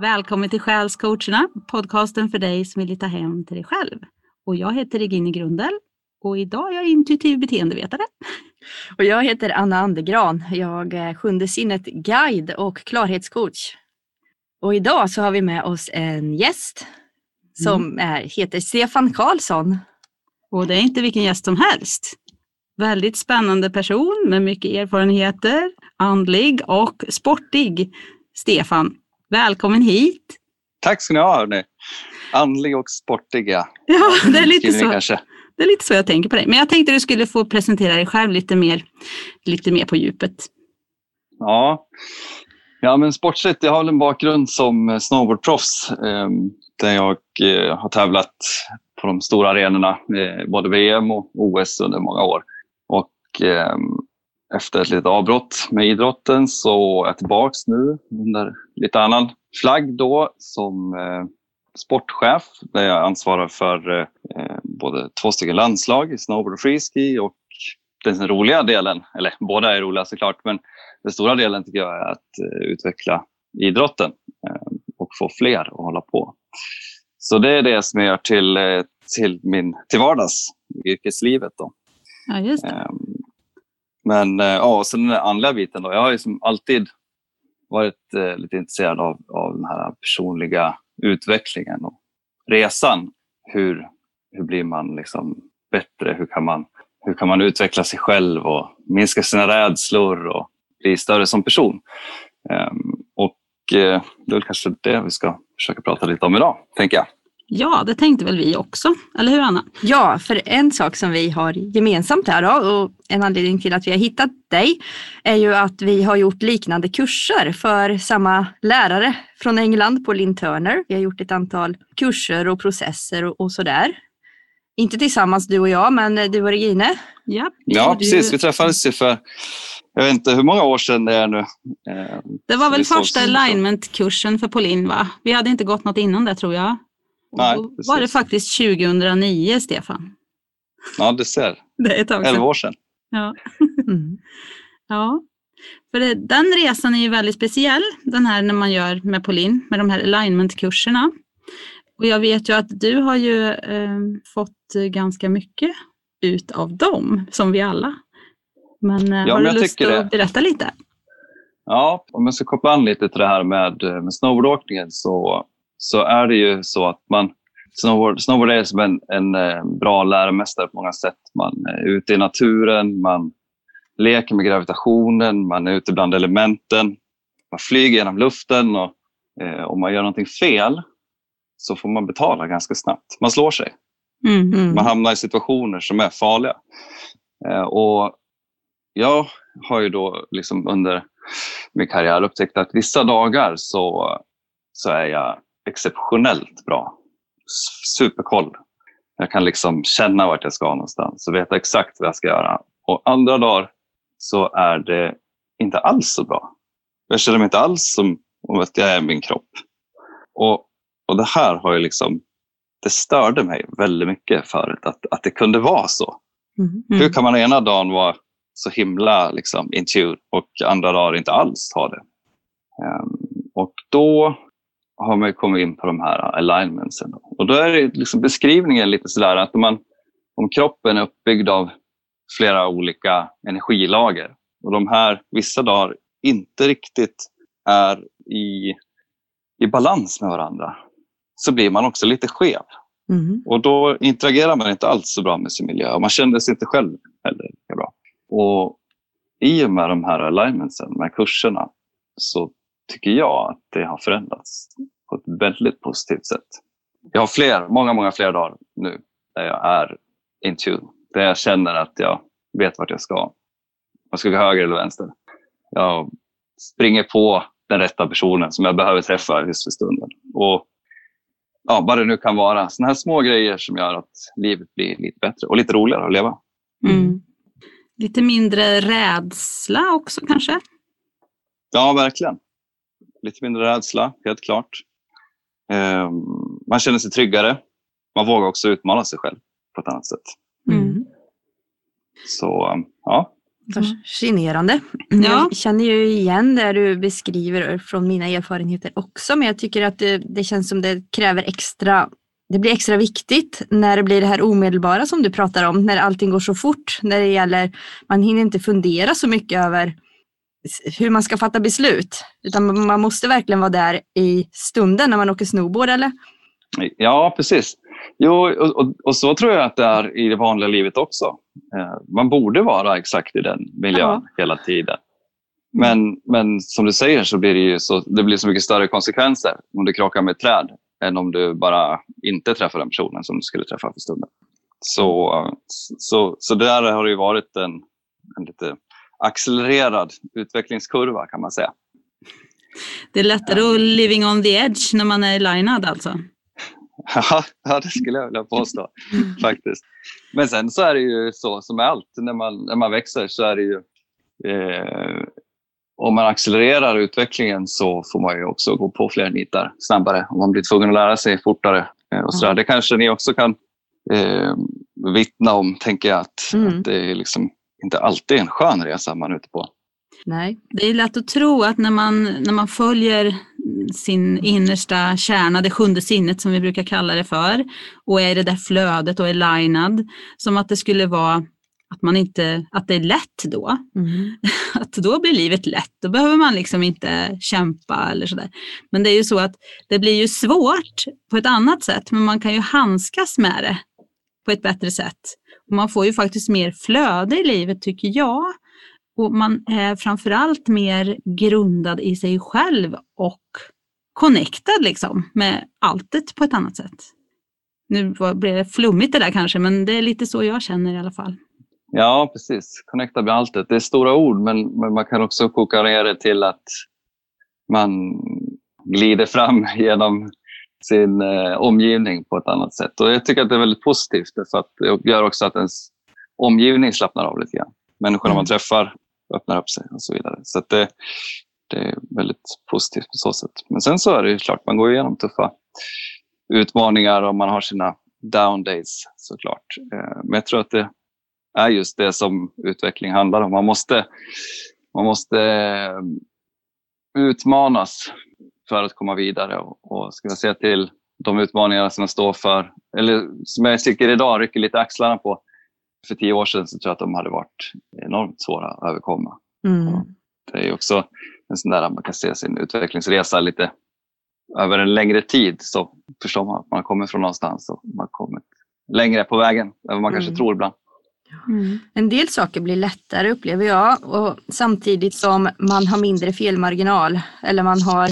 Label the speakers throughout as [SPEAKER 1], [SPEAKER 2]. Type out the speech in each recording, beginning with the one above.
[SPEAKER 1] Välkommen till Själscoacherna, podcasten för dig som vill hitta hem till dig själv. Och jag heter Regine Grundel och idag är jag intuitiv beteendevetare.
[SPEAKER 2] Och jag heter Anna Andergran. Jag är sjunde sinnet guide och klarhetscoach. Och idag så har vi med oss en gäst som mm. är, heter Stefan Karlsson.
[SPEAKER 1] Och det är inte vilken gäst som helst. Väldigt spännande person med mycket erfarenheter, andlig och sportig. Stefan, välkommen hit.
[SPEAKER 3] Tack ska ni ha. Hörni. Andlig och sportig,
[SPEAKER 1] ja. Det är lite så. Kanske. Det är lite så jag tänker på dig. Men jag tänkte du skulle få presentera dig själv lite mer, lite mer på djupet.
[SPEAKER 3] Ja, ja men sportsligt, jag har en bakgrund som snowboardproffs ehm, där jag eh, har tävlat på de stora arenorna, eh, både VM och OS under många år. Och ehm, efter ett litet avbrott med idrotten så är jag tillbaka nu under lite annan flagg då som eh, sportchef där jag ansvarar för eh, både två stycken landslag i snowboard och freeski och den roliga delen, eller båda är roliga såklart, men den stora delen tycker jag är att eh, utveckla idrotten och få fler att hålla på. Så det är det som jag gör till, till, min, till vardags, yrkeslivet. Då.
[SPEAKER 1] Ja, just det. Ehm,
[SPEAKER 3] men ja, och sen den andliga biten. Då. Jag har ju som alltid varit eh, lite intresserad av, av den här personliga utvecklingen och resan. Hur, hur blir man liksom bättre? Hur kan man, hur kan man utveckla sig själv och minska sina rädslor och bli större som person? Eh, och eh, det är kanske det vi ska försöka prata lite om idag, tänker jag.
[SPEAKER 1] Ja, det tänkte väl vi också, eller hur Anna?
[SPEAKER 2] Ja, för en sak som vi har gemensamt här då, och en anledning till att vi har hittat dig är ju att vi har gjort liknande kurser för samma lärare från England på Linn Turner. Vi har gjort ett antal kurser och processer och, och sådär. Inte tillsammans du och jag, men du och Regine.
[SPEAKER 1] Ja,
[SPEAKER 3] ja precis. Vi träffades ju för jag vet inte hur många år sedan det är nu.
[SPEAKER 1] Det var väl första alignment-kursen för Pauline va? Vi hade inte gått något innan det tror jag.
[SPEAKER 3] Nej,
[SPEAKER 1] då var det faktiskt 2009, Stefan.
[SPEAKER 3] Ja, du ser.
[SPEAKER 1] Det är ett tag sedan.
[SPEAKER 3] 11 år sedan.
[SPEAKER 1] Ja. Mm. ja. För det, den resan är ju väldigt speciell, den här när man gör med Pauline, med de här alignment-kurserna. Och jag vet ju att du har ju eh, fått ganska mycket ut av dem, som vi alla. Men eh, ja, har du lust att det. berätta lite?
[SPEAKER 3] Ja, om jag ska koppla an lite till det här med, med snowboardåkningen så så är det ju så att man Snowboard, snowboard är som en, en eh, bra läromästare på många sätt. Man är ute i naturen, man leker med gravitationen, man är ute bland elementen, man flyger genom luften och eh, om man gör någonting fel så får man betala ganska snabbt. Man slår sig. Mm, mm. Man hamnar i situationer som är farliga. Eh, och jag har ju då liksom under min karriär upptäckt att vissa dagar så, så är jag exceptionellt bra. Superkoll. Jag kan liksom känna vart jag ska någonstans och veta exakt vad jag ska göra. Och andra dagar så är det inte alls så bra. Jag känner mig inte alls som om att jag är min kropp. Och, och det här har ju liksom, det störde mig väldigt mycket förut att, att det kunde vara så. Mm. Mm. Hur kan man ena dagen vara så himla liksom, in tune och andra dagar inte alls ha det? Um, och då har man kommit in på de här alignmentsen. Och då är det liksom beskrivningen lite sådär att man, om kroppen är uppbyggd av flera olika energilager och de här vissa dagar inte riktigt är i, i balans med varandra så blir man också lite skev. Mm. Och då interagerar man inte alls så bra med sin miljö och man känner sig inte själv heller lika bra. Och i och med de här alignmentsen, de här kurserna, så tycker jag att det har förändrats på ett väldigt positivt sätt. Jag har fler, många, många fler dagar nu där jag är in tune. Där jag känner att jag vet vart jag ska. Jag ska gå höger eller vänster. Jag springer på den rätta personen som jag behöver träffa just för stunden. Och ja, vad det nu kan vara. Sådana här små grejer som gör att livet blir lite bättre och lite roligare att leva.
[SPEAKER 1] Mm. Lite mindre rädsla också kanske?
[SPEAKER 3] Ja, verkligen lite mindre rädsla, helt klart. Eh, man känner sig tryggare. Man vågar också utmana sig själv på ett annat sätt. Mm. Så ja.
[SPEAKER 2] Fascinerande.
[SPEAKER 1] Ja.
[SPEAKER 2] Jag känner ju igen det du beskriver från mina erfarenheter också, men jag tycker att det, det känns som det kräver extra det blir extra viktigt när det blir det här omedelbara som du pratar om, när allting går så fort. När det gäller, man hinner inte fundera så mycket över hur man ska fatta beslut, utan man måste verkligen vara där i stunden när man åker snowboard, eller?
[SPEAKER 3] Ja, precis. Jo, och, och, och, så tror jag att det är i det vanliga livet också. Eh, man borde vara exakt i den miljön ja. hela tiden. Men, men som du säger så blir det ju så, det blir så mycket större konsekvenser om du krockar med ett träd än om du bara inte träffar den personen som du skulle träffa för stunden. Så, så, så där har det ju varit en, en lite accelererad utvecklingskurva kan man säga.
[SPEAKER 1] Det är lättare att living on the edge när man är linad alltså?
[SPEAKER 3] ja, det skulle jag vilja påstå faktiskt. Men sen så är det ju så som med allt, när man, när man växer så är det ju eh, om man accelererar utvecklingen så får man ju också gå på fler nitar snabbare. Om man blir tvungen att lära sig fortare. Eh, och så där. Det kanske ni också kan eh, vittna om, tänker jag. Att, mm. att det är liksom inte alltid en skön resa man är ute på.
[SPEAKER 1] Nej. Det är lätt att tro att när man, när man följer sin innersta kärna, det sjunde sinnet som vi brukar kalla det för, och är i det där flödet och är linad, som att det skulle vara att, man inte, att det är lätt då. Mm. Att då blir livet lätt, då behöver man liksom inte kämpa eller sådär. Men det är ju så att det blir ju svårt på ett annat sätt, men man kan ju handskas med det på ett bättre sätt. Man får ju faktiskt mer flöde i livet tycker jag. Och man är framförallt mer grundad i sig själv och connectad liksom med alltet på ett annat sätt. Nu blir det flummigt det där kanske, men det är lite så jag känner i alla fall.
[SPEAKER 3] Ja, precis. Connecta med alltet. Det är stora ord, men, men man kan också koka ner det till att man glider fram genom sin eh, omgivning på ett annat sätt. Och Jag tycker att det är väldigt positivt, för att det gör också att ens omgivning slappnar av lite grann. Människorna man mm. träffar öppnar upp sig och så vidare. Så det, det är väldigt positivt på så sätt. Men sen så är det ju klart, man går igenom tuffa utmaningar och man har sina down days såklart. Eh, men jag tror att det är just det som utveckling handlar om. Man måste, man måste eh, utmanas för att komma vidare och, och ska jag säga till de utmaningar som jag står för, eller som jag tycker idag rycker lite axlarna på. För tio år sedan så tror jag att de hade varit enormt svåra att överkomma. Mm. Det är också en sån där man kan se sin utvecklingsresa lite över en längre tid så förstår man att man kommer från någonstans och man kommit längre på vägen än vad man mm. kanske tror ibland.
[SPEAKER 2] Mm. En del saker blir lättare upplever jag och samtidigt som man har mindre felmarginal eller man, har,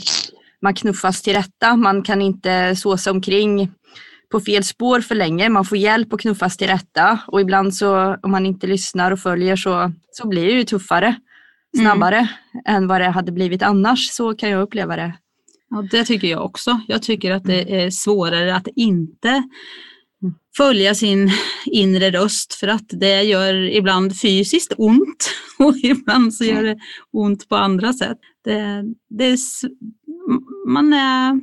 [SPEAKER 2] man knuffas till rätta. Man kan inte såsa omkring på fel spår för länge. Man får hjälp att knuffas till rätta och ibland så om man inte lyssnar och följer så, så blir det ju tuffare, snabbare mm. än vad det hade blivit annars. Så kan jag uppleva det.
[SPEAKER 1] Ja, det tycker jag också. Jag tycker att det mm. är svårare att inte följa sin inre röst för att det gör ibland fysiskt ont och ibland så gör det ont på andra sätt. Det, det är, man är,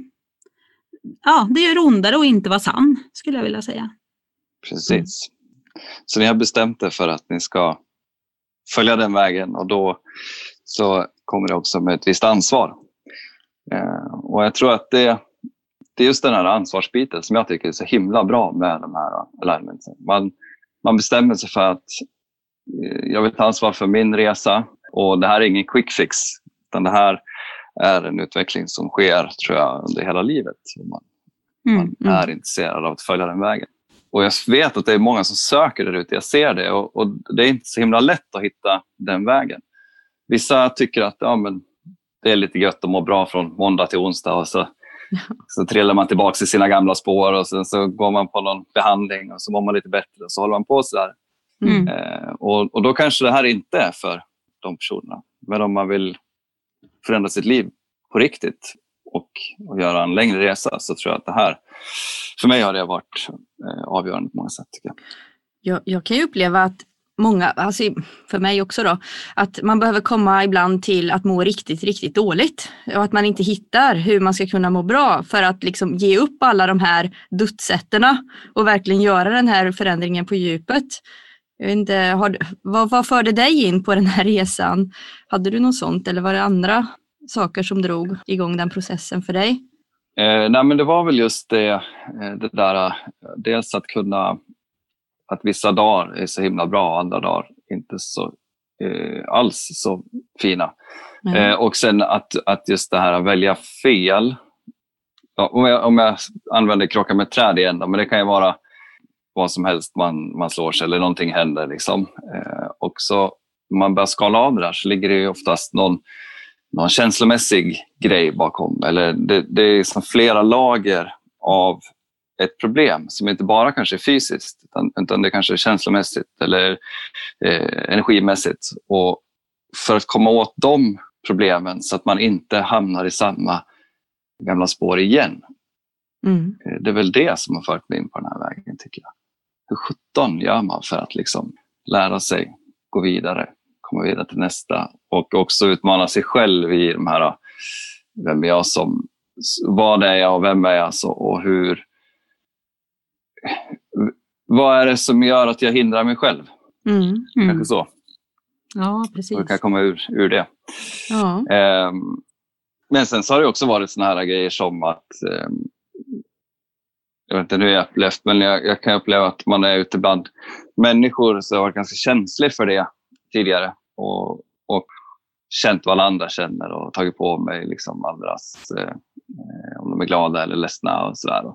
[SPEAKER 1] ja, det gör ondare att inte vara sann skulle jag vilja säga.
[SPEAKER 3] Precis. Så ni har bestämt er för att ni ska följa den vägen och då så kommer det också med ett visst ansvar. Eh, och jag tror att det det är just den här ansvarsbiten som jag tycker är så himla bra med de här alignmentsen. Man, man bestämmer sig för att eh, jag vill ta ansvar för min resa och det här är ingen quick fix. Utan det här är en utveckling som sker tror jag, under hela livet. Man, mm, man mm. är intresserad av att följa den vägen. Och jag vet att det är många som söker där ute. Jag ser det och, och, det är inte så himla lätt att hitta den vägen. Vissa tycker att ja, men det är lite gött att må bra från måndag till onsdag och så så trillar man tillbaka i sina gamla spår och sen så går man på någon behandling och så mår man lite bättre och så håller man på så där. Mm. Eh, och, och då kanske det här inte är för de personerna. Men om man vill förändra sitt liv på riktigt och, och göra en längre resa så tror jag att det här, för mig har det varit eh, avgörande på många sätt. Tycker jag.
[SPEAKER 2] Jag, jag kan ju uppleva att många, alltså för mig också då, att man behöver komma ibland till att må riktigt, riktigt dåligt och att man inte hittar hur man ska kunna må bra för att liksom ge upp alla de här dutsätterna och verkligen göra den här förändringen på djupet. Jag vet inte, har, vad, vad förde dig in på den här resan? Hade du något sånt eller var det andra saker som drog igång den processen för dig?
[SPEAKER 3] Eh, nej, men det var väl just det, eh, det där, eh, dels att kunna, att vissa dagar är så himla bra och andra dagar inte så eh, alls så fina. Mm. Eh, och sen att, att just det här att välja fel. Ja, om, jag, om jag använder krocka med träd igen, då, men det kan ju vara vad som helst man, man slår sig eller någonting händer. Liksom. Eh, och så man börjar skala av det där så ligger det oftast någon, någon känslomässig grej bakom. Eller det, det är liksom flera lager av ett problem som inte bara kanske är fysiskt utan, utan det kanske är känslomässigt eller eh, energimässigt. Och för att komma åt de problemen så att man inte hamnar i samma gamla spår igen. Mm. Eh, det är väl det som har fört mig in på den här vägen tycker jag. Hur sjutton gör man för att liksom lära sig, gå vidare, komma vidare till nästa och också utmana sig själv i de här, vem är jag som, vad är jag och vem är jag så, och hur, vad är det som gör att jag hindrar mig själv? Mm. Mm. Kanske så.
[SPEAKER 1] Ja, precis.
[SPEAKER 3] Och kan komma ur, ur det. Ja. Um, men sen så har det också varit såna här grejer som att um, jag vet inte hur jag upplevt, men jag, jag, kan uppleva att man är ute bland människor jag har varit ganska känslig för det tidigare och, och känt vad alla andra känner och tagit på mig liksom andras, eh, om de är glada eller ledsna och sådär.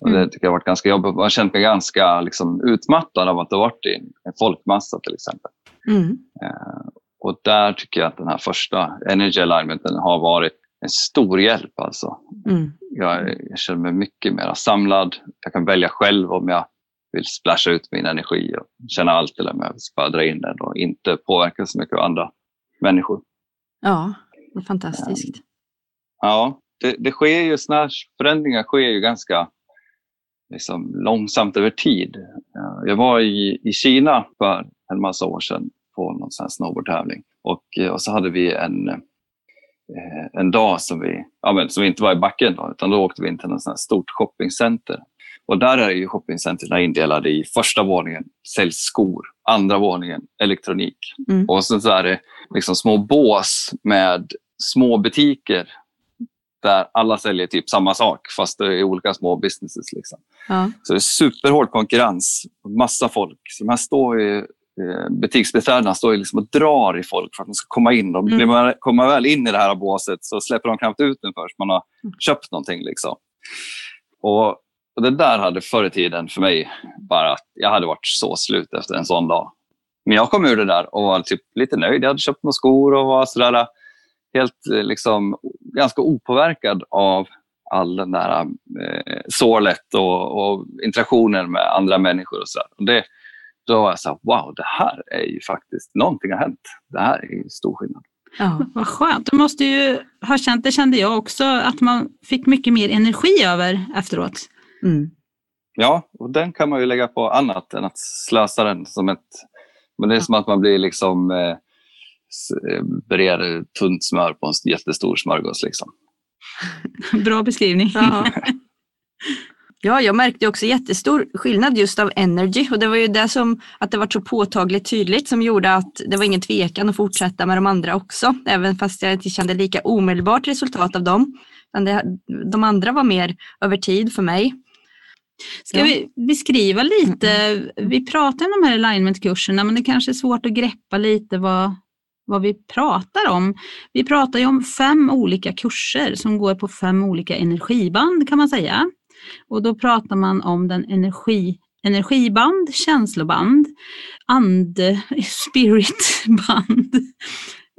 [SPEAKER 3] Och det mm. tycker jag har varit ganska jobbigt. Man har känt mig ganska liksom, utmattad av att ha varit i en folkmassa till exempel. Mm. Eh, och där tycker jag att den här första Energy Alignmenten har varit en stor hjälp. Alltså. Mm. Jag, jag, känner mig mycket mer samlad. Jag kan välja själv om jag vill splasha ut min energi och känna allt eller om jag vill bara dra in den och inte påverka så mycket av andra människor.
[SPEAKER 2] Ja, det är fantastiskt.
[SPEAKER 3] Ja, det, det sker ju, sådana förändringar sker ju ganska liksom långsamt över tid. Jag var i, i Kina för en massa år sedan på någon snowboardtävling och, och så hade vi en, en dag som vi, ja, men, som inte var i backen då, utan då åkte vi in till något sånt stort shoppingcenter. Och där är ju shoppingcentren indelade i första våningen säljs skor, andra våningen elektronik. Mm. Och sen så är det liksom små bås med små butiker där alla säljer typ samma sak fast det är olika små businesses. Liksom. Ja. Så det är superhård konkurrens, massa folk. Så de här står ju, eh, butiksbiträdena står liksom och drar i folk för att de ska komma in. Och blir man, kommer väl in i det här båset så släpper de knappt ut den först man har mm. köpt någonting. Liksom. Och, och det där hade förr i tiden för mig bara att jag hade varit så slut efter en sån dag. Men jag kom ur det där och var typ lite nöjd. Jag hade köpt några skor och var sådär helt eh, liksom, ganska opåverkad av all den där eh, sålet och, och interaktionen med andra människor. och så det, Då var jag så här, wow, det här är ju faktiskt, någonting har hänt. Det här är stor skillnad.
[SPEAKER 1] Ja, vad skönt. Du måste ju ha känt, det kände jag också, att man fick mycket mer energi över efteråt. Mm.
[SPEAKER 3] Ja, och den kan man ju lägga på annat än att slösa den som ett... Men det är som att man blir liksom eh, Eh, brer tunt smör på en jättestor smörgås. Liksom.
[SPEAKER 1] Bra beskrivning. Ja.
[SPEAKER 2] ja, jag märkte också jättestor skillnad just av energy och det var ju det som att det var så påtagligt tydligt som gjorde att det var ingen tvekan att fortsätta med de andra också, även fast jag inte kände lika omedelbart resultat av dem. de andra var mer över tid för mig.
[SPEAKER 1] Ska ja. vi beskriva lite, mm. vi pratar om de här alignmentkurserna men det kanske är svårt att greppa lite vad, vad vi pratar om. Vi pratar ju om fem olika kurser som går på fem olika energiband kan man säga. Och då pratar man om den energi, energiband, känsloband, and, spiritband.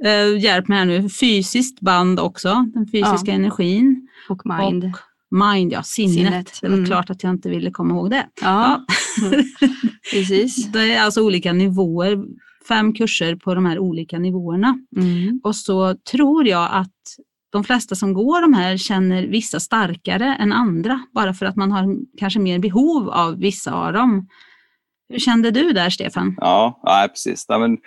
[SPEAKER 1] Uh, hjälp mig här nu, fysiskt band också, den fysiska ja. energin.
[SPEAKER 2] Och mind. Och
[SPEAKER 1] mind, ja, sinnet. sinnet. Det var mm. klart att jag inte ville komma ihåg det.
[SPEAKER 2] Ja, ja. precis.
[SPEAKER 1] Det är alltså olika nivåer fem kurser på de här olika nivåerna. Mm. Och så tror jag att de flesta som går de här känner vissa starkare än andra, bara för att man har kanske mer behov av vissa av dem. Hur kände du där, Stefan?
[SPEAKER 3] Ja, ja precis. Ja, men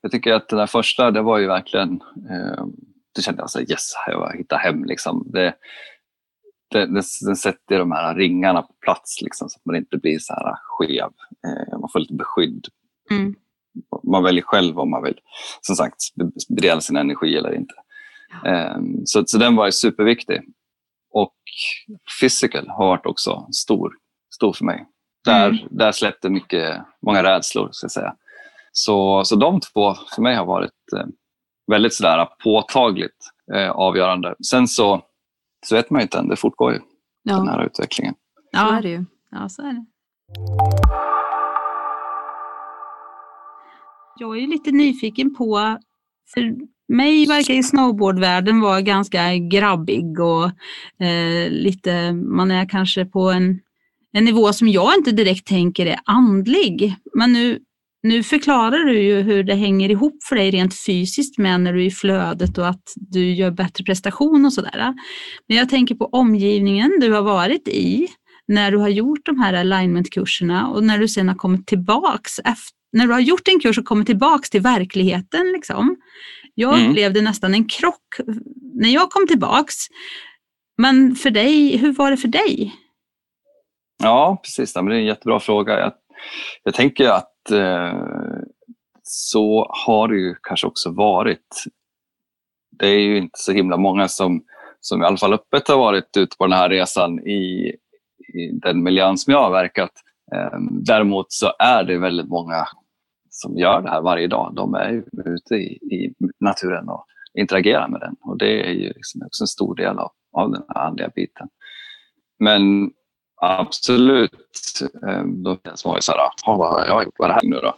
[SPEAKER 3] jag tycker att den där första, det var ju verkligen, eh, det kände jag så här, yes, jag hittar hem. Liksom. Det, det, det, den sätter de här ringarna på plats liksom, så att man inte blir så här skev. Eh, man får lite beskydd
[SPEAKER 1] Mm.
[SPEAKER 3] Man väljer själv om man vill som sagt dela sin energi eller inte. Um, så, så den var superviktig. Och physical har varit också stor, stor för mig. Där, mm. där släppte mycket, många rädslor. Ska jag säga. Så, så de två för mig har varit eh, väldigt sådär påtagligt eh, avgörande. Sen så, så vet man ju inte än, det fortgår ju ja. den här utvecklingen.
[SPEAKER 2] Ja, så är det ju.
[SPEAKER 1] Ja, så är det. Jag är lite nyfiken på, för mig verkar ju snowboardvärlden vara ganska grabbig och eh, lite, man är kanske på en, en nivå som jag inte direkt tänker är andlig. Men nu, nu förklarar du ju hur det hänger ihop för dig rent fysiskt med när du är i flödet och att du gör bättre prestation och sådär. Men jag tänker på omgivningen du har varit i när du har gjort de här alignmentkurserna och när du sen har kommit tillbaks efter, när du har gjort en kurs och kommit tillbaks till verkligheten. Liksom. Jag mm. upplevde nästan en krock när jag kom tillbaks. Men för dig, hur var det för dig?
[SPEAKER 3] Ja, precis. Det är en jättebra fråga. Jag, jag tänker att eh, så har det ju kanske också varit. Det är ju inte så himla många som, som i alla fall öppet har varit ute på den här resan i, i den miljön som jag har verkat. Eh, däremot så är det väldigt många som gör det här varje dag. De är ute i, i naturen och interagerar med den. Och det är ju liksom också en stor del av, av den här andliga biten. Men absolut, eh, då var man ju så här, vad har jag gjort? Vad är det här nu då?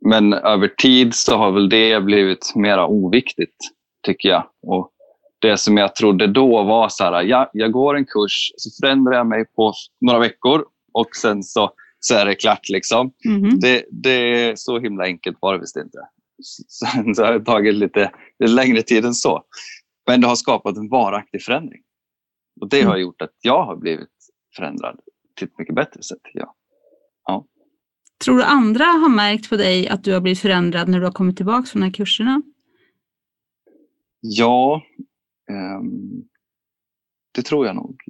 [SPEAKER 3] Men över tid så har väl det blivit mera oviktigt, tycker jag. Och det som jag trodde då var så här, ja, jag går en kurs, så förändrar jag mig på några veckor och sen så så är det klart. Liksom. Mm. Det, det är så himla enkelt var det visst inte. Så har det tagit lite, lite längre tid än så. Men det har skapat en varaktig förändring. Och det mm. har gjort att jag har blivit förändrad till ett mycket bättre sätt. Ja. ja.
[SPEAKER 1] Tror du andra har märkt på dig att du har blivit förändrad när du har kommit tillbaka från de här kurserna?
[SPEAKER 3] Ja, um, det tror jag nog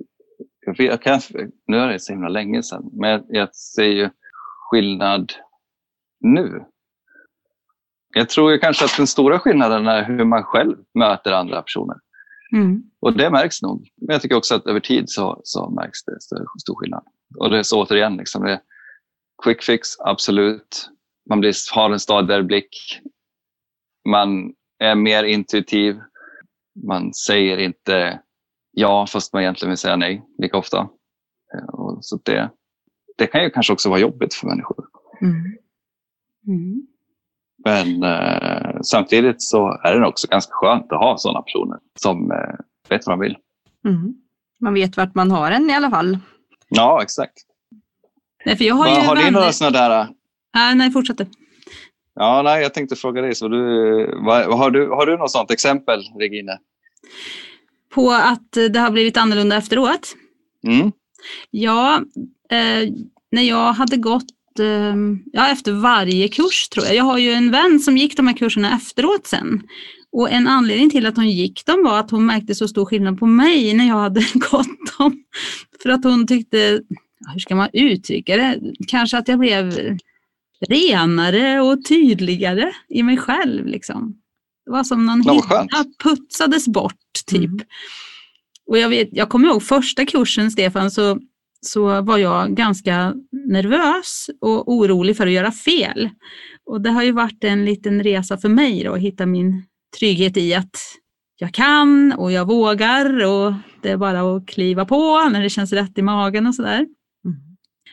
[SPEAKER 3] jag, jag kan, nu är det så himla länge sedan, men jag, jag ser ju skillnad nu. Jag tror ju kanske att den stora skillnaden är hur man själv möter andra personer. Mm. Och det märks nog. Men jag tycker också att över tid så, så märks det stor, stor skillnad. Och det är så återigen, liksom, det quick fix, absolut. Man blir, har en stadigare blick. Man är mer intuitiv. Man säger inte ja, fast man egentligen vill säga nej lika ofta. Eh, och så det, det kan ju kanske också vara jobbigt för människor. Mm. Mm. Men eh, samtidigt så är det också ganska skönt att ha sådana personer som eh, vet vad de vill.
[SPEAKER 2] Mm. Man vet vart man har en i alla fall.
[SPEAKER 3] Ja, exakt.
[SPEAKER 1] Nej, för jag har,
[SPEAKER 3] Va,
[SPEAKER 1] ju
[SPEAKER 3] har du några sådana där?
[SPEAKER 1] Äh, nej, fortsätt.
[SPEAKER 3] Ja, nej, jag tänkte fråga dig. Så du, vad, har, du, har du något sådant exempel, Regine?
[SPEAKER 1] På att det har blivit annorlunda efteråt?
[SPEAKER 3] Mm.
[SPEAKER 1] Ja, eh, när jag hade gått eh, ja, efter varje kurs tror jag. Jag har ju en vän som gick de här kurserna efteråt sen. Och en anledning till att hon gick dem var att hon märkte så stor skillnad på mig när jag hade gått dem. För att hon tyckte, hur ska man uttrycka det, kanske att jag blev renare och tydligare i mig själv. Liksom. Det var som någon hinna putsades bort typ. Mm. Och jag, vet, jag kommer ihåg första kursen Stefan så, så var jag ganska nervös och orolig för att göra fel. Och det har ju varit en liten resa för mig då, att hitta min trygghet i att jag kan och jag vågar och det är bara att kliva på när det känns rätt i magen och sådär. Mm.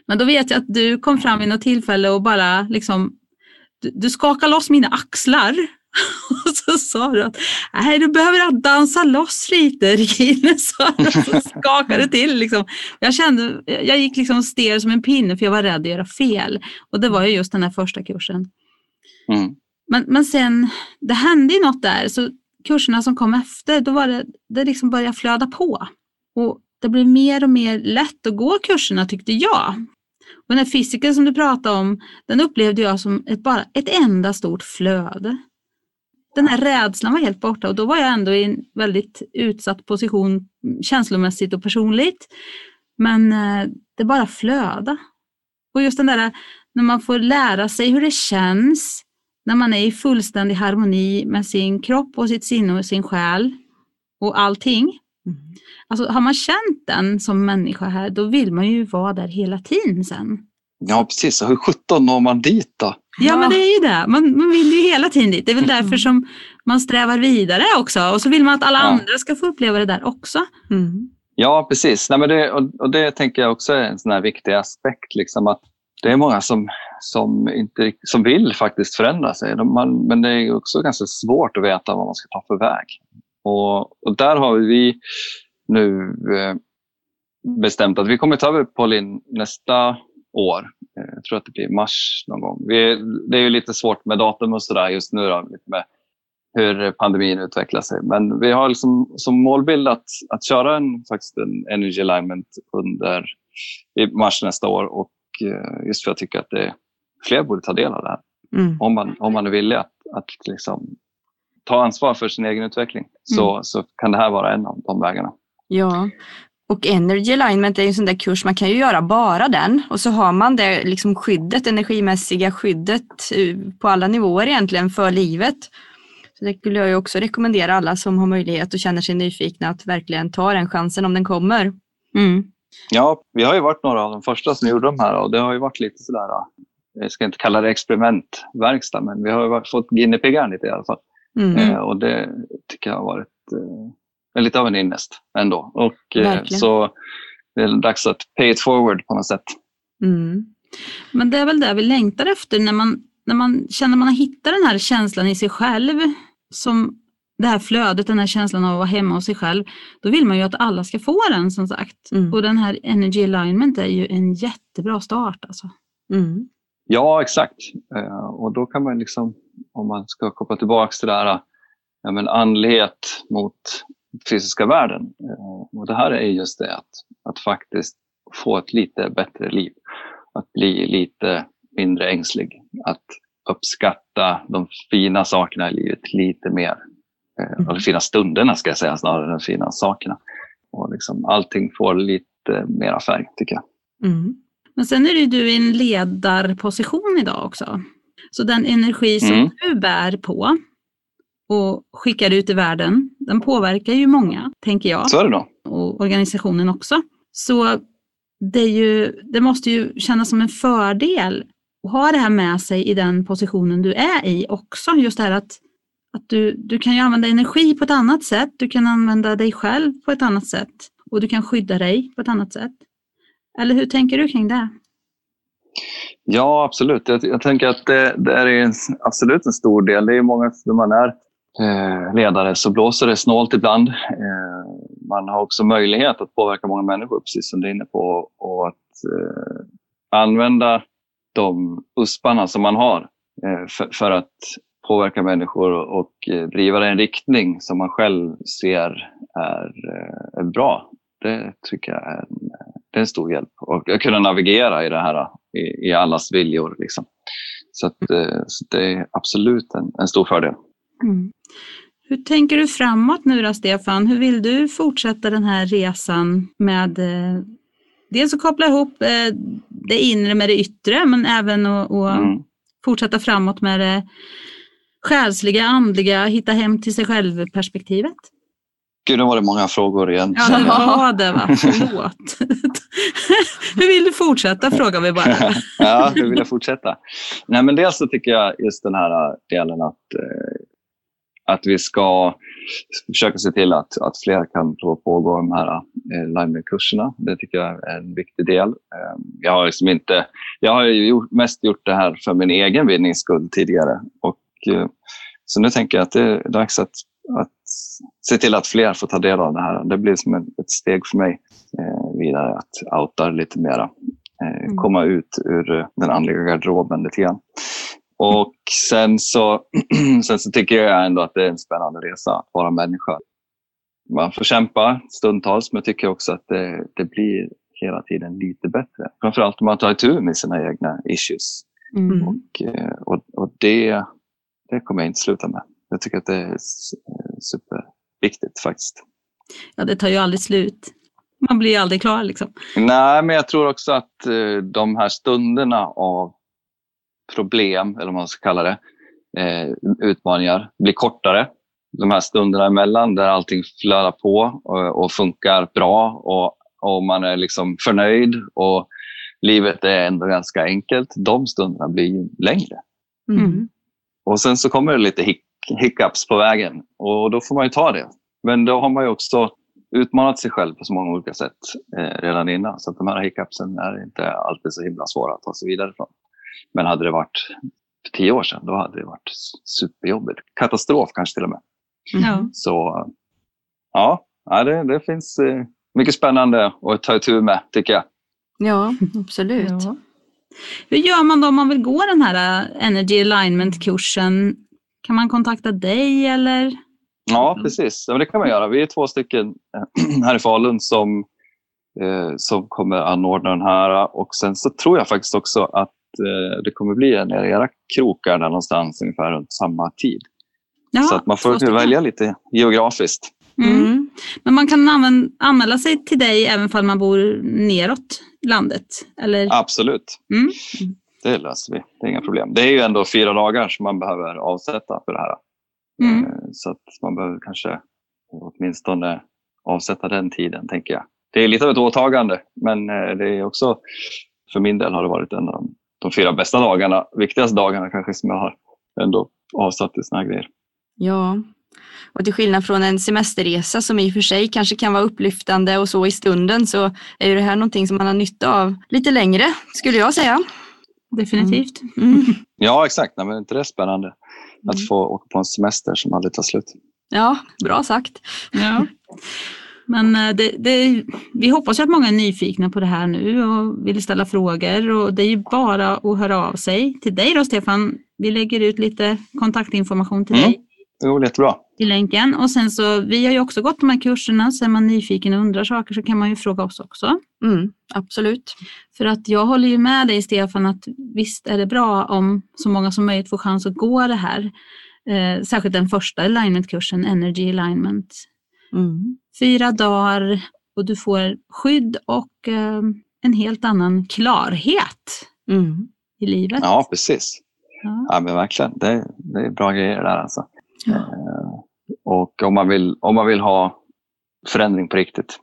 [SPEAKER 1] Men då vet jag att du kom fram vid något tillfälle och bara liksom, du, du skakade loss mina axlar Och så sa du att Nej, du behöver dansa loss lite Regine, sa du. Så skakade till. Liksom. Jag, kände, jag gick liksom stel som en pinne för jag var rädd att göra fel. Och det var ju just den här första kursen.
[SPEAKER 3] Mm.
[SPEAKER 1] Men, men sen, det hände ju något där. Så kurserna som kom efter, då var det, det liksom började flöda på. Och det blev mer och mer lätt att gå kurserna tyckte jag. Och den här fysiken som du pratade om, den upplevde jag som ett, bara ett enda stort flöde den här rädslan var helt borta och då var jag ändå i en väldigt utsatt position känslomässigt och personligt. Men eh, det bara flöda. Och just den där när man får lära sig hur det känns när man är i fullständig harmoni med sin kropp och sitt sinne och sin själ och allting.
[SPEAKER 2] Mm.
[SPEAKER 1] Alltså har man känt den som människa här, då vill man ju vara där hela tiden sen.
[SPEAKER 3] Ja, precis. Hur sjutton når man dit då?
[SPEAKER 1] Ja, men det är ju det. Man, man vill ju hela tiden dit. Det är väl därför som man strävar vidare också. Och så vill man att alla
[SPEAKER 3] Ja.
[SPEAKER 1] andra ska få uppleva det där också.
[SPEAKER 2] Mm.
[SPEAKER 3] Ja, precis. Nej, men det, och, och det tänker jag också är en sån här viktig aspekt. Liksom, att det är många som, som, inte, som vill faktiskt förändra sig. De, man, men det är också ganska svårt att veta vad man ska ta för väg. Och, och där har vi nu eh, bestämt att vi kommer ta över Pauline nästa år. Eh, Jag tror att det blir mars någon gång. Vi, det är ju lite svårt med datum och sådär just nu. Då, med hur pandemin utvecklar sig. Men vi har liksom som målbild att, att köra en, faktiskt en Energy Alignment under i mars nästa år. Och eh, just för att jag tycker att det, fler borde ta del av det här.
[SPEAKER 2] Mm.
[SPEAKER 3] Om man, om man är villig att, att liksom ta ansvar för sin egen utveckling så, så kan det här vara en av de vägarna.
[SPEAKER 2] Ja, och Energy Alignment är ju en sån där kurs, man kan ju göra bara den och så har man det liksom skyddet, energimässiga skyddet eh, på alla nivåer egentligen för livet. Så det skulle jag ju också rekommendera alla som har möjlighet och känner sig nyfikna att verkligen ta den chansen om den kommer.
[SPEAKER 1] Mm.
[SPEAKER 3] Ja, vi har ju varit några av de första som gjorde de här och det har ju varit lite sådär, jag ska inte kalla det experimentverkstad, men vi har ju fått guinea lite i alla fall.
[SPEAKER 2] Mm.
[SPEAKER 3] Eh, och det tycker jag har varit eh, lite av en ynnest ändå. Och, eh, så det är dags att pay it forward på något sätt.
[SPEAKER 2] Mm.
[SPEAKER 1] Men det är väl det vi längtar efter när man, när man känner att man har hittat den här känslan i sig själv. Som det här flödet, den här känslan av att vara hemma hos sig själv. Då vill man ju att alla ska få den som sagt.
[SPEAKER 2] Mm.
[SPEAKER 1] Och den här Energy Alignment är ju en jättebra start. Alltså.
[SPEAKER 2] Mm.
[SPEAKER 3] Ja, exakt. Eh, och då kan man liksom, om man ska koppla tillbaka till det här, ja, men andlighet mot fysiska världen. Eh, och det här är just det, att, att faktiskt få ett lite bättre liv. Att bli lite mindre ängslig. Att uppskatta de fina sakerna i livet lite mer. Eh,
[SPEAKER 2] Mm.
[SPEAKER 3] Eller fina stunderna ska jag säga, snarare än de fina sakerna. Och liksom, allting får lite mera färg, tycker jag.
[SPEAKER 2] Mm.
[SPEAKER 1] Men sen är det ju du i en ledarposition idag också. Så den energi som
[SPEAKER 3] Mm.
[SPEAKER 1] du bär på och skickar ut i världen, den påverkar ju många, tänker jag.
[SPEAKER 3] Så är det då.
[SPEAKER 1] och organisationen också. Så det, är ju, det måste ju kännas som en fördel att ha det här med sig i den positionen du är i också. Just det här att, att du, du kan ju använda energi på ett annat sätt. Du kan använda dig själv på ett annat sätt och du kan skydda dig på ett annat sätt. Eller hur tänker du kring det?
[SPEAKER 3] Ja, absolut. Jag, jag tänker att det, det är en, absolut en stor del. Det är många, när man är Eh, ledare så blåser det snålt ibland. Eh, man har också möjlighet att påverka många människor, precis som du är inne på. Och att eh, använda de usparna som man har för, att påverka människor och, driva det i en riktning som man själv ser är, är bra. Det tycker jag är en, det är en stor hjälp. Och att kunna navigera i det här i, i allas viljor. Liksom. Så, att, så det är absolut en, en stor fördel.
[SPEAKER 1] Mm. Hur tänker du framåt nu då, Stefan? Hur vill du fortsätta den här resan med eh, dels att koppla ihop eh, det inre med det yttre, men även att
[SPEAKER 3] Mm.
[SPEAKER 1] fortsätta framåt med det själsliga, andliga, hitta hem till sig själv-perspektivet?
[SPEAKER 3] Gud, nu var det många frågor igen.
[SPEAKER 1] Ja, det var det? Förlåt. Hur vill du fortsätta frågar vi bara.
[SPEAKER 3] ja, hur vill jag fortsätta? Nej, men dels så tycker jag just den här delen att, eh, att vi ska försöka se till att, att fler kan få pågå de här eh, live-kurserna. Det tycker jag är en viktig del. Eh, jag har liksom inte, jag har ju gjort, mest gjort det här för min egen vinnings skull tidigare. Och, eh, så nu tänker jag att det är dags att, att se till att fler får ta del av det här. Det blir som ett, ett steg för mig eh, vidare att outa lite mera. Eh,
[SPEAKER 1] Mm.
[SPEAKER 3] Komma ut ur den andliga garderoben lite grann. Och sen så, sen så tycker jag ändå att det är en spännande resa att vara människa. Man får kämpa stundtals, men jag tycker också att det, det blir hela tiden lite bättre. Framförallt om man tar itu med sina egna issues.
[SPEAKER 1] Mm.
[SPEAKER 3] Och, eh, och, och det, det kommer jag inte sluta med. Jag tycker att det är eh, superviktigt faktiskt.
[SPEAKER 1] Ja, det tar ju aldrig slut. Man blir ju aldrig klar liksom.
[SPEAKER 3] Nej, men jag tror också att eh, de här stunderna av problem, eller vad man ska kalla det, eh, utmaningar, blir kortare. De här stunderna emellan där allting flödar på och, och funkar bra och, och man är liksom förnöjd och livet är ändå ganska enkelt. De stunderna blir ju längre.
[SPEAKER 2] Mm.
[SPEAKER 3] Och sen så kommer det lite hic hiccups på vägen och då får man ju ta det. Men då har man ju också utmanat sig själv på så många olika sätt eh, redan innan. Så att de här hiccupsen är inte alltid så himla svåra att ta sig vidare från. Men hade det varit för tio år sedan, då hade det varit superjobbigt. Katastrof kanske till och med.
[SPEAKER 1] Ja.
[SPEAKER 3] Så ja, det, det finns eh, mycket spännande att ta itu med tycker jag.
[SPEAKER 2] Ja, absolut.
[SPEAKER 1] Ja. Hur gör man då om man vill gå den här äh, Energy Alignment-kursen? Kan man kontakta dig eller?
[SPEAKER 3] Ja, precis. Ja, men det kan man göra. Vi är två stycken eh, här i Falun som, eh, som kommer anordna den här. Och sen så tror jag faktiskt också att eh, det kommer bli en i era krokar där någonstans ungefär runt samma tid.
[SPEAKER 1] Ja,
[SPEAKER 3] så att man får
[SPEAKER 1] stycken.
[SPEAKER 3] välja lite geografiskt.
[SPEAKER 1] Mm.
[SPEAKER 2] Mm.
[SPEAKER 1] Men man kan använ- anmäla sig till dig även om man bor neråt landet? Eller?
[SPEAKER 3] Absolut.
[SPEAKER 1] Mm.
[SPEAKER 3] Det löser vi. Det är inga problem. Det är ju ändå fyra dagar som man behöver avsätta för det här.
[SPEAKER 1] Mm.
[SPEAKER 3] Eh, Så att man behöver kanske åtminstone avsätta den tiden, tänker jag. Det är lite av ett åtagande, men eh, det är också, för min del har det varit en av de, de fyra bästa dagarna, viktigaste dagarna kanske som jag har ändå avsatt till såna här grejer.
[SPEAKER 2] Ja, och till skillnad från en semesterresa som i och för sig kanske kan vara upplyftande och så i stunden så är ju det här någonting som man har nytta av lite längre skulle jag säga.
[SPEAKER 1] Definitivt.
[SPEAKER 2] Mm.
[SPEAKER 3] Ja, exakt. Nej, men inte det är spännande
[SPEAKER 1] Mm.
[SPEAKER 3] att få åka på en semester som aldrig tar slut.
[SPEAKER 2] Ja, bra sagt.
[SPEAKER 1] Ja. Men eh, det, det, vi hoppas ju att många är nyfikna på det här nu och vill ställa frågor. Och det är ju bara att höra av sig till dig då Stefan. Vi lägger ut lite kontaktinformation till
[SPEAKER 3] Mm.
[SPEAKER 1] dig
[SPEAKER 3] Det går jättebra.
[SPEAKER 1] i länken. Och sen så, vi har ju också gått de här kurserna, så är man nyfiken och undrar saker så kan man ju fråga oss också.
[SPEAKER 2] Mm, absolut.
[SPEAKER 1] För att jag håller ju med dig Stefan att visst är det bra om så många som möjligt får chans att gå det här. Eh, särskilt den första alignmentkursen, Energy Alignment.
[SPEAKER 2] Mm.
[SPEAKER 1] Fyra dagar och du får skydd och eh, en helt annan klarhet
[SPEAKER 2] Mm.
[SPEAKER 1] i livet.
[SPEAKER 3] Ja, precis.
[SPEAKER 1] Ja.
[SPEAKER 3] Ja, men verkligen. Det, det är bra grejer där alltså.
[SPEAKER 2] Ja.
[SPEAKER 3] Eh, Och om man, vill, om man vill ha förändring på riktigt.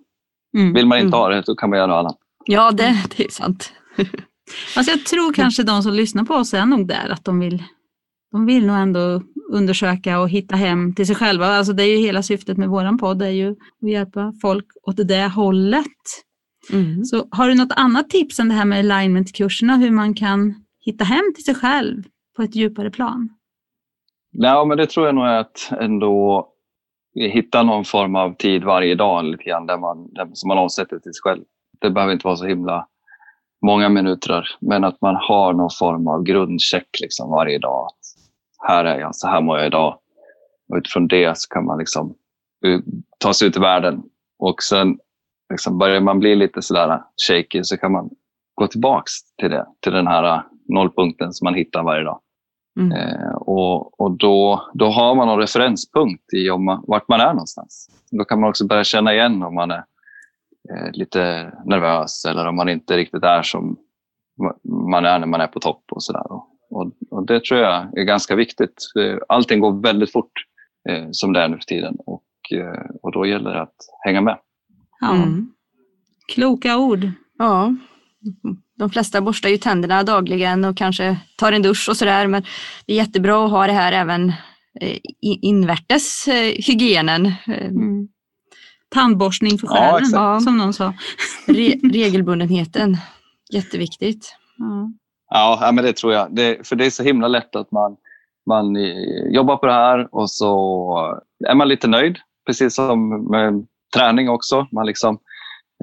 [SPEAKER 1] Mm.
[SPEAKER 3] Vill man inte
[SPEAKER 2] Mm.
[SPEAKER 3] ha det, då kan man göra något annat.
[SPEAKER 2] Ja, det, det är sant.
[SPEAKER 1] Fast jag tror kanske de som lyssnar på oss är nog där att de vill, de vill nog ändå undersöka och hitta hem till sig själva. Alltså det är ju hela syftet med våran podd, är ju att hjälpa folk åt det hållet.
[SPEAKER 2] Mm.
[SPEAKER 1] Så har du något annat tips än det här med alignmentkurserna, hur man kan hitta hem till sig själv på ett djupare plan?
[SPEAKER 3] Nej, men det tror jag nog är att ändå hitta någon form av tid varje dag lite grann där man, där, som man avsätter till sig själv. Det behöver inte vara så himla många minuter, men att man har någon form av grundcheck liksom varje dag. Här är jag, så här mår jag idag. Och utifrån det så kan man liksom uh, ta sig ut i världen. Och sen liksom börjar man bli lite sådär shaky så kan man gå tillbaks till det, till den här uh, nollpunkten som man hittar varje dag.
[SPEAKER 2] Mm.
[SPEAKER 3] Eh, och och då, då har man en referenspunkt i om man, vart man är någonstans. Då kan man också börja känna igen om man är eh, lite nervös eller om man inte riktigt är som ma- man är när man är på topp. och, så där. Och, och, Det tror jag är ganska viktigt. Eh, Allting går väldigt fort eh, som det är nu för tiden och, eh, och då gäller det att hänga med.
[SPEAKER 1] Ja,
[SPEAKER 2] Mm.
[SPEAKER 1] Kloka ord.
[SPEAKER 2] Ja, de flesta borstar ju tänderna dagligen och kanske tar en dusch och sådär. Men det är jättebra att ha det här även eh, invärtes eh, hygienen.
[SPEAKER 1] Mm. Tandborstning för
[SPEAKER 3] Ja,
[SPEAKER 1] själen,
[SPEAKER 3] exakt.
[SPEAKER 1] som någon sa.
[SPEAKER 2] Re regelbundenheten, jätteviktigt.
[SPEAKER 1] Ja.
[SPEAKER 3] Ja, men det tror jag. Det, för det är så himla lätt att man, man eh, jobbar på det här och så är man lite nöjd. Precis som med träning också. Man liksom,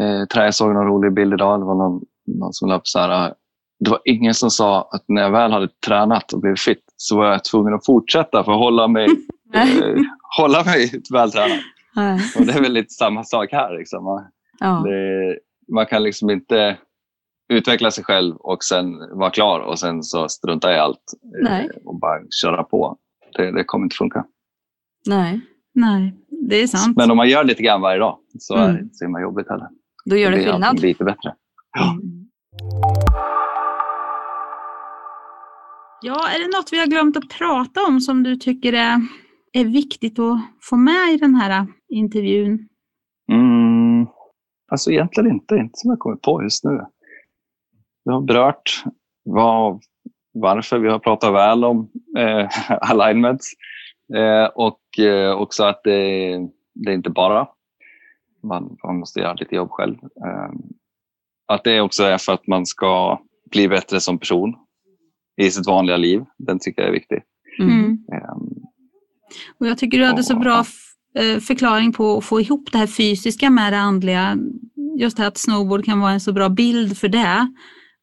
[SPEAKER 3] eh, trä, såg någon rolig bild idag. Det var någon, någon som la upp så här. eh, Det var ingen som sa att när jag väl hade tränat och blivit fit så var jag tvungen att fortsätta för att hålla mig, eh, hålla mig vältränad. Och det är väl lite samma sak här. Liksom. Man,
[SPEAKER 2] Ja.
[SPEAKER 3] det, man kan liksom inte utveckla sig själv och sen vara klar och sen så strunta i allt eh,
[SPEAKER 2] Nej.
[SPEAKER 3] och bara köra på. Det, det kommer inte funka.
[SPEAKER 2] Nej,
[SPEAKER 1] Nej, det är sant.
[SPEAKER 3] Men om man gör lite grann varje dag så är
[SPEAKER 2] Mm.
[SPEAKER 3] det inte så himla jobbigt heller.
[SPEAKER 2] då gör det
[SPEAKER 3] blir
[SPEAKER 2] skillnad.
[SPEAKER 3] lite bättre. Ja.
[SPEAKER 1] Ja, är det något vi har glömt att prata om som du tycker är, är viktigt att få med i den här intervjun?
[SPEAKER 3] Mm, alltså egentligen inte, inte som jag kommer på just nu. Vi har berört vad, varför vi har pratat väl om eh, alignments eh, och eh, också att det, det är inte bara man, man måste göra lite jobb själv. Eh, att det också är för att man ska bli bättre som person i sitt vanliga liv. Den tycker jag är viktig.
[SPEAKER 1] Mm.
[SPEAKER 3] Ehm,
[SPEAKER 1] Och jag tycker du hade så bra eh, förklaring på att få ihop det här fysiska med det andliga. Just det här att snowboard kan vara en så bra bild för det.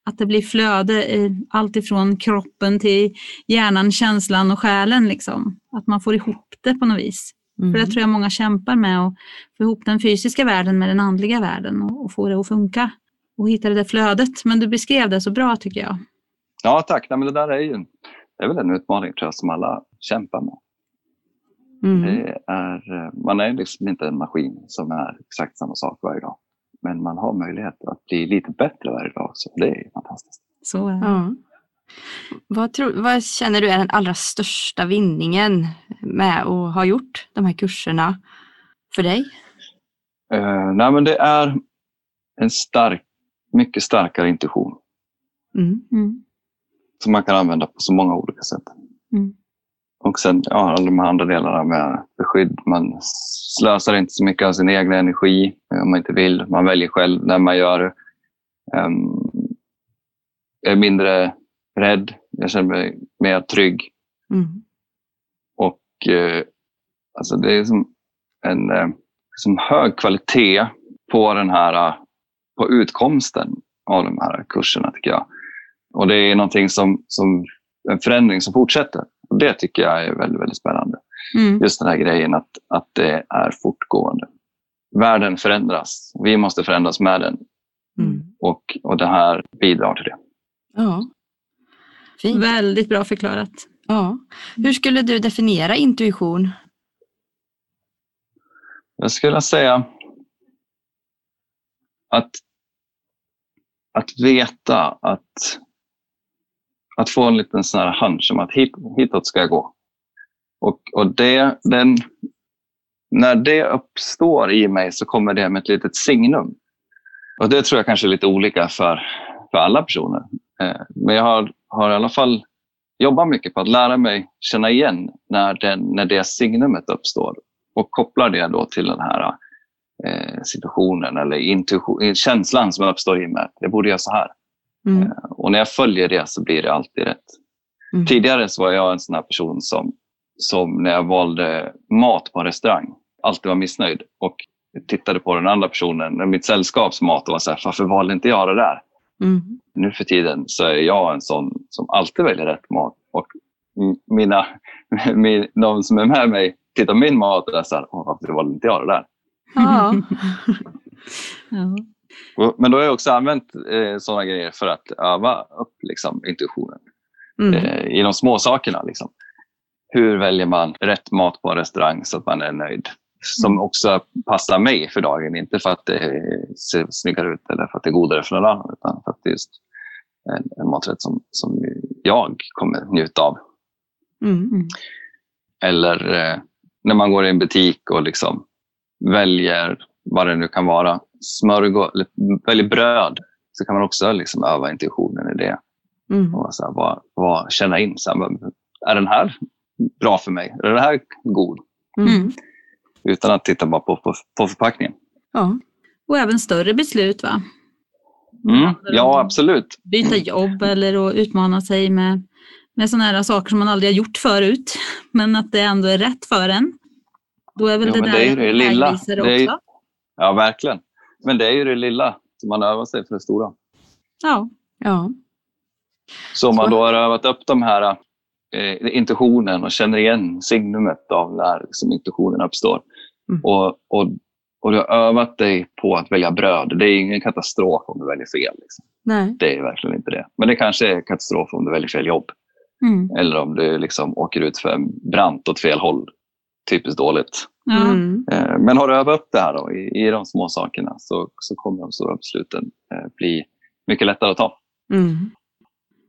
[SPEAKER 1] Att det blir flöde i allt ifrån kroppen till hjärnan, känslan och själen. Liksom. Att man får ihop det på något vis.
[SPEAKER 2] Mm.
[SPEAKER 1] För det tror jag många kämpar med att få ihop den fysiska världen med den andliga världen och, och få det att funka. Och hitta det där flödet. Men du beskrev det så bra tycker jag.
[SPEAKER 3] ja, tack. Nej, men det där är ju det är väl en utmaning tror jag, som alla kämpar med.
[SPEAKER 2] Mm.
[SPEAKER 3] Det är, eh, man är liksom inte en maskin som är exakt samma sak varje dag. Men man har möjlighet att bli lite bättre varje dag. Så det är fantastiskt.
[SPEAKER 1] Så är det.
[SPEAKER 2] Ja. Vad, tror, vad känner du är den allra största vinningen med att ha gjort de här kurserna för dig?
[SPEAKER 3] Eh, nej, men det är en stark, mycket starkare intuition
[SPEAKER 2] Mm.
[SPEAKER 1] Mm.
[SPEAKER 3] som man kan använda på så många olika sätt.
[SPEAKER 1] Mm.
[SPEAKER 3] Och sen ja, alla de andra delarna med beskydd. Man slösar inte så mycket av sin egen energi eh, om man inte vill. Man väljer själv när man gör det. Um, jag är mindre rädd. Jag känner mig mer trygg.
[SPEAKER 2] Mm.
[SPEAKER 3] Och eh, alltså det är som en eh, som hög kvalitet på den här på utkomsten av de här kurserna tycker jag. Och det är någonting som, som en förändring som fortsätter. Och det tycker jag är väldigt, väldigt spännande.
[SPEAKER 1] Mm.
[SPEAKER 3] Just den här grejen att, att det är fortgående. Världen förändras. Vi måste förändras med den.
[SPEAKER 2] Mm.
[SPEAKER 3] Och, och det här bidrar till det.
[SPEAKER 2] Ja. Fint.
[SPEAKER 1] Väldigt bra förklarat.
[SPEAKER 2] Ja. Hur skulle du definiera intuition?
[SPEAKER 3] Jag skulle säga att, att veta att, att få en liten sån här hunch om att hit, hitåt ska jag gå. Och, och det, den, när det uppstår i mig så kommer det med ett litet signum. Och det tror jag kanske är lite olika för, för alla personer. Eh, men jag har, har i alla fall jobbat mycket på att lära mig känna igen när, den, när det signumet uppstår och kopplar det då till den här eh, situationen eller intuition, känslan som uppstår i mig. Jag borde göra så här.
[SPEAKER 2] Mm.
[SPEAKER 3] Eh, och när jag följer det så blir det alltid rätt.
[SPEAKER 2] Mm.
[SPEAKER 3] Tidigare så var jag en sån här person som, som när jag valde mat på en restaurang alltid var missnöjd och tittade på den andra personen, mitt sällskaps mat och var så här, varför valde inte jag det där?
[SPEAKER 2] Mm.
[SPEAKER 3] Nu för tiden så är jag en sån som alltid väljer rätt mat och mina, min, de som är med mig tittar på min mat och är så här, varför valde inte jag det där?
[SPEAKER 2] Ja.
[SPEAKER 1] Ja.
[SPEAKER 3] Men då har jag också använt eh, sådana grejer för att öva upp liksom, intuitionen
[SPEAKER 2] Mm.
[SPEAKER 3] eh, i de små sakerna. Liksom. Hur väljer man rätt mat på en restaurang så att man är nöjd? Som också passar mig för dagen, inte för att det ser snyggare ut eller för att det är godare för någon annan, utan för att det är just en, en maträtt som, som jag kommer njuta av.
[SPEAKER 2] Mm.
[SPEAKER 3] Eller eh, när man går i en butik och liksom väljer vad det nu kan vara, smörgås, eller väljer bröd, så kan man också liksom öva intuitionen i det.
[SPEAKER 2] Mm.
[SPEAKER 3] Och så här, vad, vad, känna in, så här, är den här bra för mig? Är den här god?
[SPEAKER 2] Mm.
[SPEAKER 1] Mm.
[SPEAKER 3] Utan att titta bara på, på, på förpackningen.
[SPEAKER 2] Ja.
[SPEAKER 1] Och även större beslut va?
[SPEAKER 3] Mm. Ja, absolut.
[SPEAKER 1] Byta jobb eller att utmana sig med, med sådana här saker som man aldrig har gjort förut. Men att det ändå är rätt för en. Då är väl
[SPEAKER 3] Ja,
[SPEAKER 1] det där
[SPEAKER 3] det är det lilla. Det är
[SPEAKER 1] också.
[SPEAKER 3] Ja, verkligen. Men det är ju det lilla som man övar sig för det stora.
[SPEAKER 1] Ja.
[SPEAKER 2] Ja.
[SPEAKER 3] Så om man då har övat upp de här eh, intuitionen och känner igen signumet av när liksom, intuitionen uppstår.
[SPEAKER 2] Mm.
[SPEAKER 3] Och, och, och du har övat dig på att välja bröd. Det är ingen katastrof om du väljer fel. Liksom.
[SPEAKER 2] Nej.
[SPEAKER 3] Det är verkligen inte det. Men det kanske är katastrof om du väljer fel jobb.
[SPEAKER 1] Mm.
[SPEAKER 3] Eller om du liksom åker ut för brant åt fel håll. Typiskt dåligt.
[SPEAKER 2] Mm.
[SPEAKER 3] Eh, Men har du övat upp det här då, i, i de små sakerna så, så kommer de stora besluten eh, bli mycket lättare att ta.
[SPEAKER 2] Mm.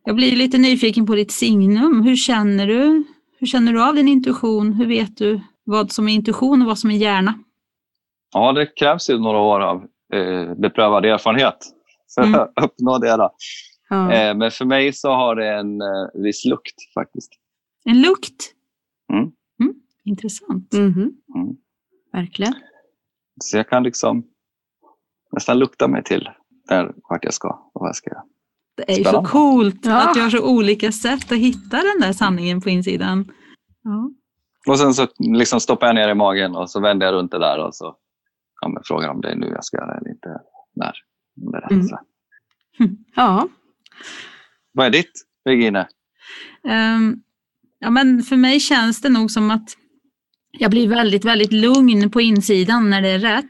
[SPEAKER 1] Jag blir lite nyfiken på ditt signum. Hur känner du? Hur känner du av din intuition? Hur vet du vad som är intuition och vad som är hjärna?
[SPEAKER 3] Ja, det krävs ju några år av eh, beprövad erfarenhet för
[SPEAKER 1] Mm.
[SPEAKER 3] att uppnå det. Då.
[SPEAKER 2] Ja.
[SPEAKER 3] Eh, men för mig så har det en eh, viss lukt faktiskt.
[SPEAKER 1] En lukt?
[SPEAKER 3] Mm.
[SPEAKER 1] Intressant.
[SPEAKER 2] Mhm.
[SPEAKER 3] Mm.
[SPEAKER 2] Verkligen.
[SPEAKER 3] Så jag kan liksom nästan lukta mig till där vart jag ska och vad jag ska göra.
[SPEAKER 1] Det är ju så coolt
[SPEAKER 2] Ja.
[SPEAKER 1] att du har så olika sätt att hitta den där sanningen på insidan. Ja.
[SPEAKER 3] Och sen så liksom stoppar jag ner i magen och så vänder jag runt det där och så ja, men frågar om det är nu jag ska göra eller inte. När. Om det är rätt.
[SPEAKER 2] Mm.
[SPEAKER 3] Så.
[SPEAKER 2] Ja.
[SPEAKER 3] Vad är ditt, Regine?
[SPEAKER 1] Ehm, ja, men för mig känns det nog som att jag blir väldigt, väldigt lugn på insidan när det är rätt.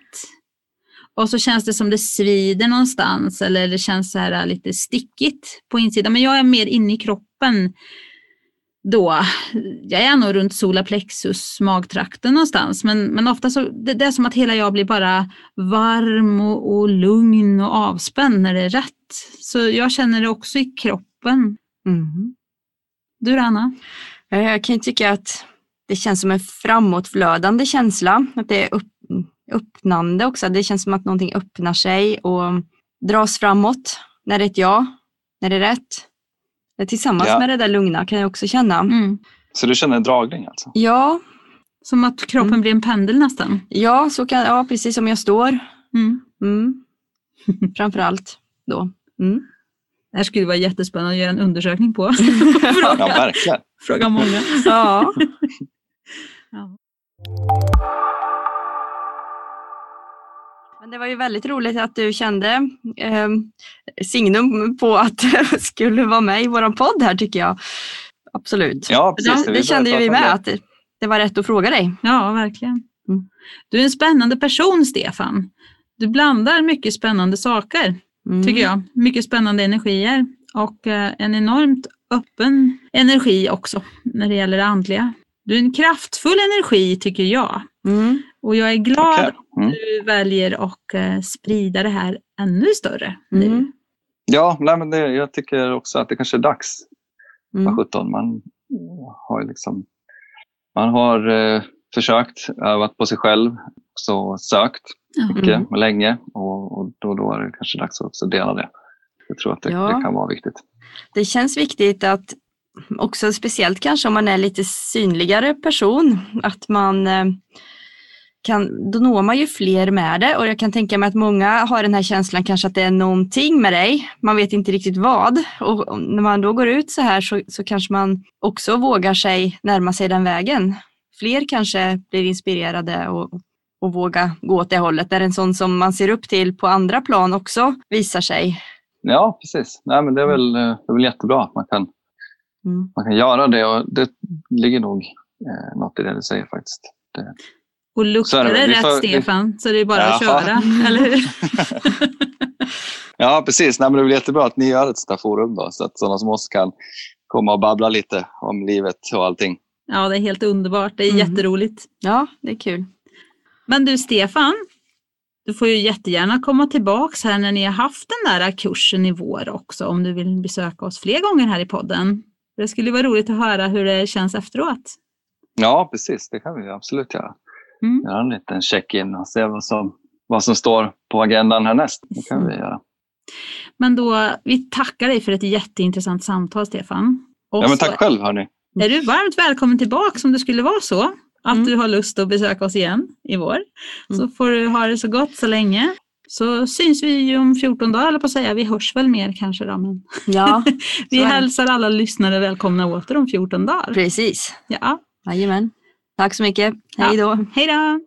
[SPEAKER 1] Och så känns det som det svider någonstans eller det känns så här lite stickigt på insidan. Men jag är mer inne i kroppen då. Jag är nog runt solarplexus, magtrakten någonstans. Men, men ofta så, det, det är som att hela jag blir bara varm och, och lugn och avspänd när det är rätt. Så jag känner det också i kroppen.
[SPEAKER 2] Mhm.
[SPEAKER 1] Du då, Anna?
[SPEAKER 2] Eh, Jag kan ju tycka att det känns som en framåtflödande känsla. Att det är upp, öppnande också. Det känns som att någonting öppnar sig och dras framåt när det är ett ja, när det är rätt. Det Tillsammans
[SPEAKER 3] Ja.
[SPEAKER 2] med det där lugna kan jag också känna.
[SPEAKER 1] Mm.
[SPEAKER 3] Så du känner en dragning alltså?
[SPEAKER 2] Ja,
[SPEAKER 1] Som att kroppen
[SPEAKER 2] Mm.
[SPEAKER 1] blir en pendel nästan.
[SPEAKER 2] ja, så kan, ja, precis som jag står.
[SPEAKER 1] Mm.
[SPEAKER 2] Mm. Framför allt då. Mm.
[SPEAKER 1] Det här skulle vara jättespännande att göra en undersökning på.
[SPEAKER 3] Ja,
[SPEAKER 1] fråga,
[SPEAKER 3] verkligen.
[SPEAKER 1] fråga många.
[SPEAKER 2] Ja.
[SPEAKER 1] Ja.
[SPEAKER 2] Men det var ju väldigt roligt att du kände eh, signum på att du skulle vara med i vår podd här tycker jag. Absolut.
[SPEAKER 3] Ja, precis.
[SPEAKER 2] det, det kände ju vi med
[SPEAKER 3] det.
[SPEAKER 2] att det, det var rätt att fråga dig.
[SPEAKER 1] ja, verkligen.
[SPEAKER 2] Mm.
[SPEAKER 1] Du är en spännande person, Stefan. Du blandar mycket spännande saker,
[SPEAKER 2] Mm.
[SPEAKER 1] tycker jag. Mycket spännande energier och eh, en enormt öppen energi också när det gäller det andliga. Du är en kraftfull energi, tycker jag.
[SPEAKER 2] Mm.
[SPEAKER 1] Och jag är glad att
[SPEAKER 3] Mm.
[SPEAKER 1] du väljer att eh, sprida det här ännu större nu.
[SPEAKER 2] Mm.
[SPEAKER 3] Ja, nej, men det, jag tycker också att det kanske är dags.
[SPEAKER 2] Mm.
[SPEAKER 3] Vad 17. Man har, liksom, man har eh, försökt, övat på sig själv, så sökt mycket
[SPEAKER 2] Mm.
[SPEAKER 3] och länge och, och då, då är det kanske dags att också dela det. Jag tror att det,
[SPEAKER 2] Ja.
[SPEAKER 3] det kan vara viktigt.
[SPEAKER 2] Det känns viktigt att också speciellt kanske om man är lite synligare person, att man eh, kan, då når man ju fler med det och jag kan tänka mig att många har den här känslan kanske att det är någonting med dig. Man vet inte riktigt vad och när man då går ut så här så, så kanske man också vågar sig närma sig den vägen. Fler kanske blir inspirerade och, och våga gå åt det hållet. Där en sån som man ser upp till på andra plan också visar sig.
[SPEAKER 3] Ja, precis. Nej, men det, är väl, eh, det är väl jättebra att man kan,
[SPEAKER 2] Mm.
[SPEAKER 3] man kan göra det och det ligger nog eh, något i det du säger faktiskt. Det,
[SPEAKER 1] Och
[SPEAKER 3] Så
[SPEAKER 1] luktar
[SPEAKER 3] är det
[SPEAKER 1] det.
[SPEAKER 3] Vi
[SPEAKER 1] rätt
[SPEAKER 3] får- vi-
[SPEAKER 1] Stefan så det är bara att
[SPEAKER 3] Jaha.
[SPEAKER 1] köra, eller hur?
[SPEAKER 3] Ja, precis. Nej, men det är väl jättebra att ni gör ett sånt här forum då, så att sådana som oss kan komma och babbla lite om livet och allting.
[SPEAKER 1] Ja, det är helt underbart. Det är
[SPEAKER 2] Mm.
[SPEAKER 1] jätteroligt.
[SPEAKER 2] Ja, det är kul.
[SPEAKER 1] Men du Stefan, du får ju jättegärna komma tillbaks här när ni har haft den där kursen i vår också om du vill besöka oss fler gånger här i podden. Det skulle vara roligt att höra hur det känns efteråt.
[SPEAKER 3] Ja, precis. Det kan vi absolut göra.
[SPEAKER 1] Mm.
[SPEAKER 3] Göra en liten check-in och se vad som, vad som står på agendan härnäst. Det kan vi göra.
[SPEAKER 1] Men då, vi tackar dig för ett jätteintressant samtal Stefan. Och
[SPEAKER 3] Ja, men
[SPEAKER 1] så
[SPEAKER 3] tack själv hörni.
[SPEAKER 1] är du varmt välkommen tillbaks om det skulle vara så att
[SPEAKER 2] Mm.
[SPEAKER 1] du har lust att besöka oss igen i vår. Så
[SPEAKER 2] Mm.
[SPEAKER 1] får du ha det så gott så länge. Så syns vi ju om 14 dagar, eller på att säga. Vi hörs väl mer kanske då. Men
[SPEAKER 2] Ja,
[SPEAKER 1] vi hälsar alla lyssnare välkomna åter om 14 dagar.
[SPEAKER 2] precis.
[SPEAKER 1] Ja,
[SPEAKER 2] Jajamän. Tack så mycket. Hej då.
[SPEAKER 1] hej då!